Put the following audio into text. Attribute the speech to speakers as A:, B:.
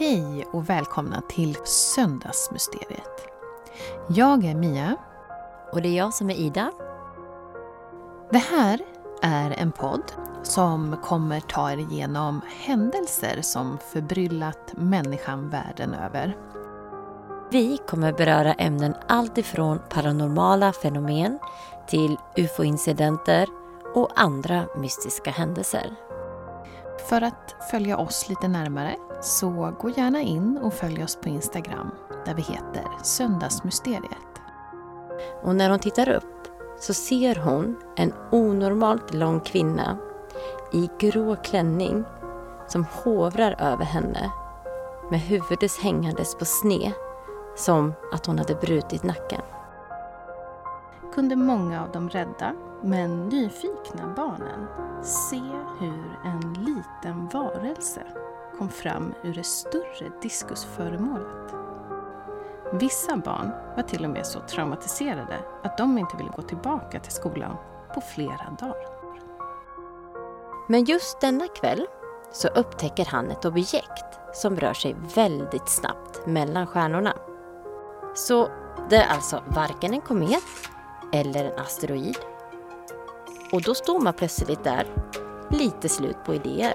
A: Hej och välkomna till Söndagsmysteriet. Jag är Mia.
B: Och det är jag som är Ida.
A: Det här är en podd som kommer ta er igenom händelser som förbryllat människan världen över.
B: Vi kommer beröra ämnen alltifrån paranormala fenomen till ufo-incidenter och andra mystiska händelser.
A: För att följa oss lite närmare så gå gärna in och följ oss på Instagram där vi heter Söndagsmysteriet.
B: Och när hon tittar upp så ser hon en onormalt lång kvinna i grå klänning som hovrar över henne med huvudet hängandes på sned som att hon hade brutit nacken.
A: Kunde många av de rädda men nyfikna barnen se hur en liten varelse kom fram ur det större diskusföremålet. Vissa barn var till och med så traumatiserade att de inte ville gå tillbaka till skolan på flera dagar.
B: Men just denna kväll så upptäcker han ett objekt som rör sig väldigt snabbt mellan stjärnorna. Så det är alltså varken en komet eller en asteroid. Och då står man plötsligt där, lite slut på idéer.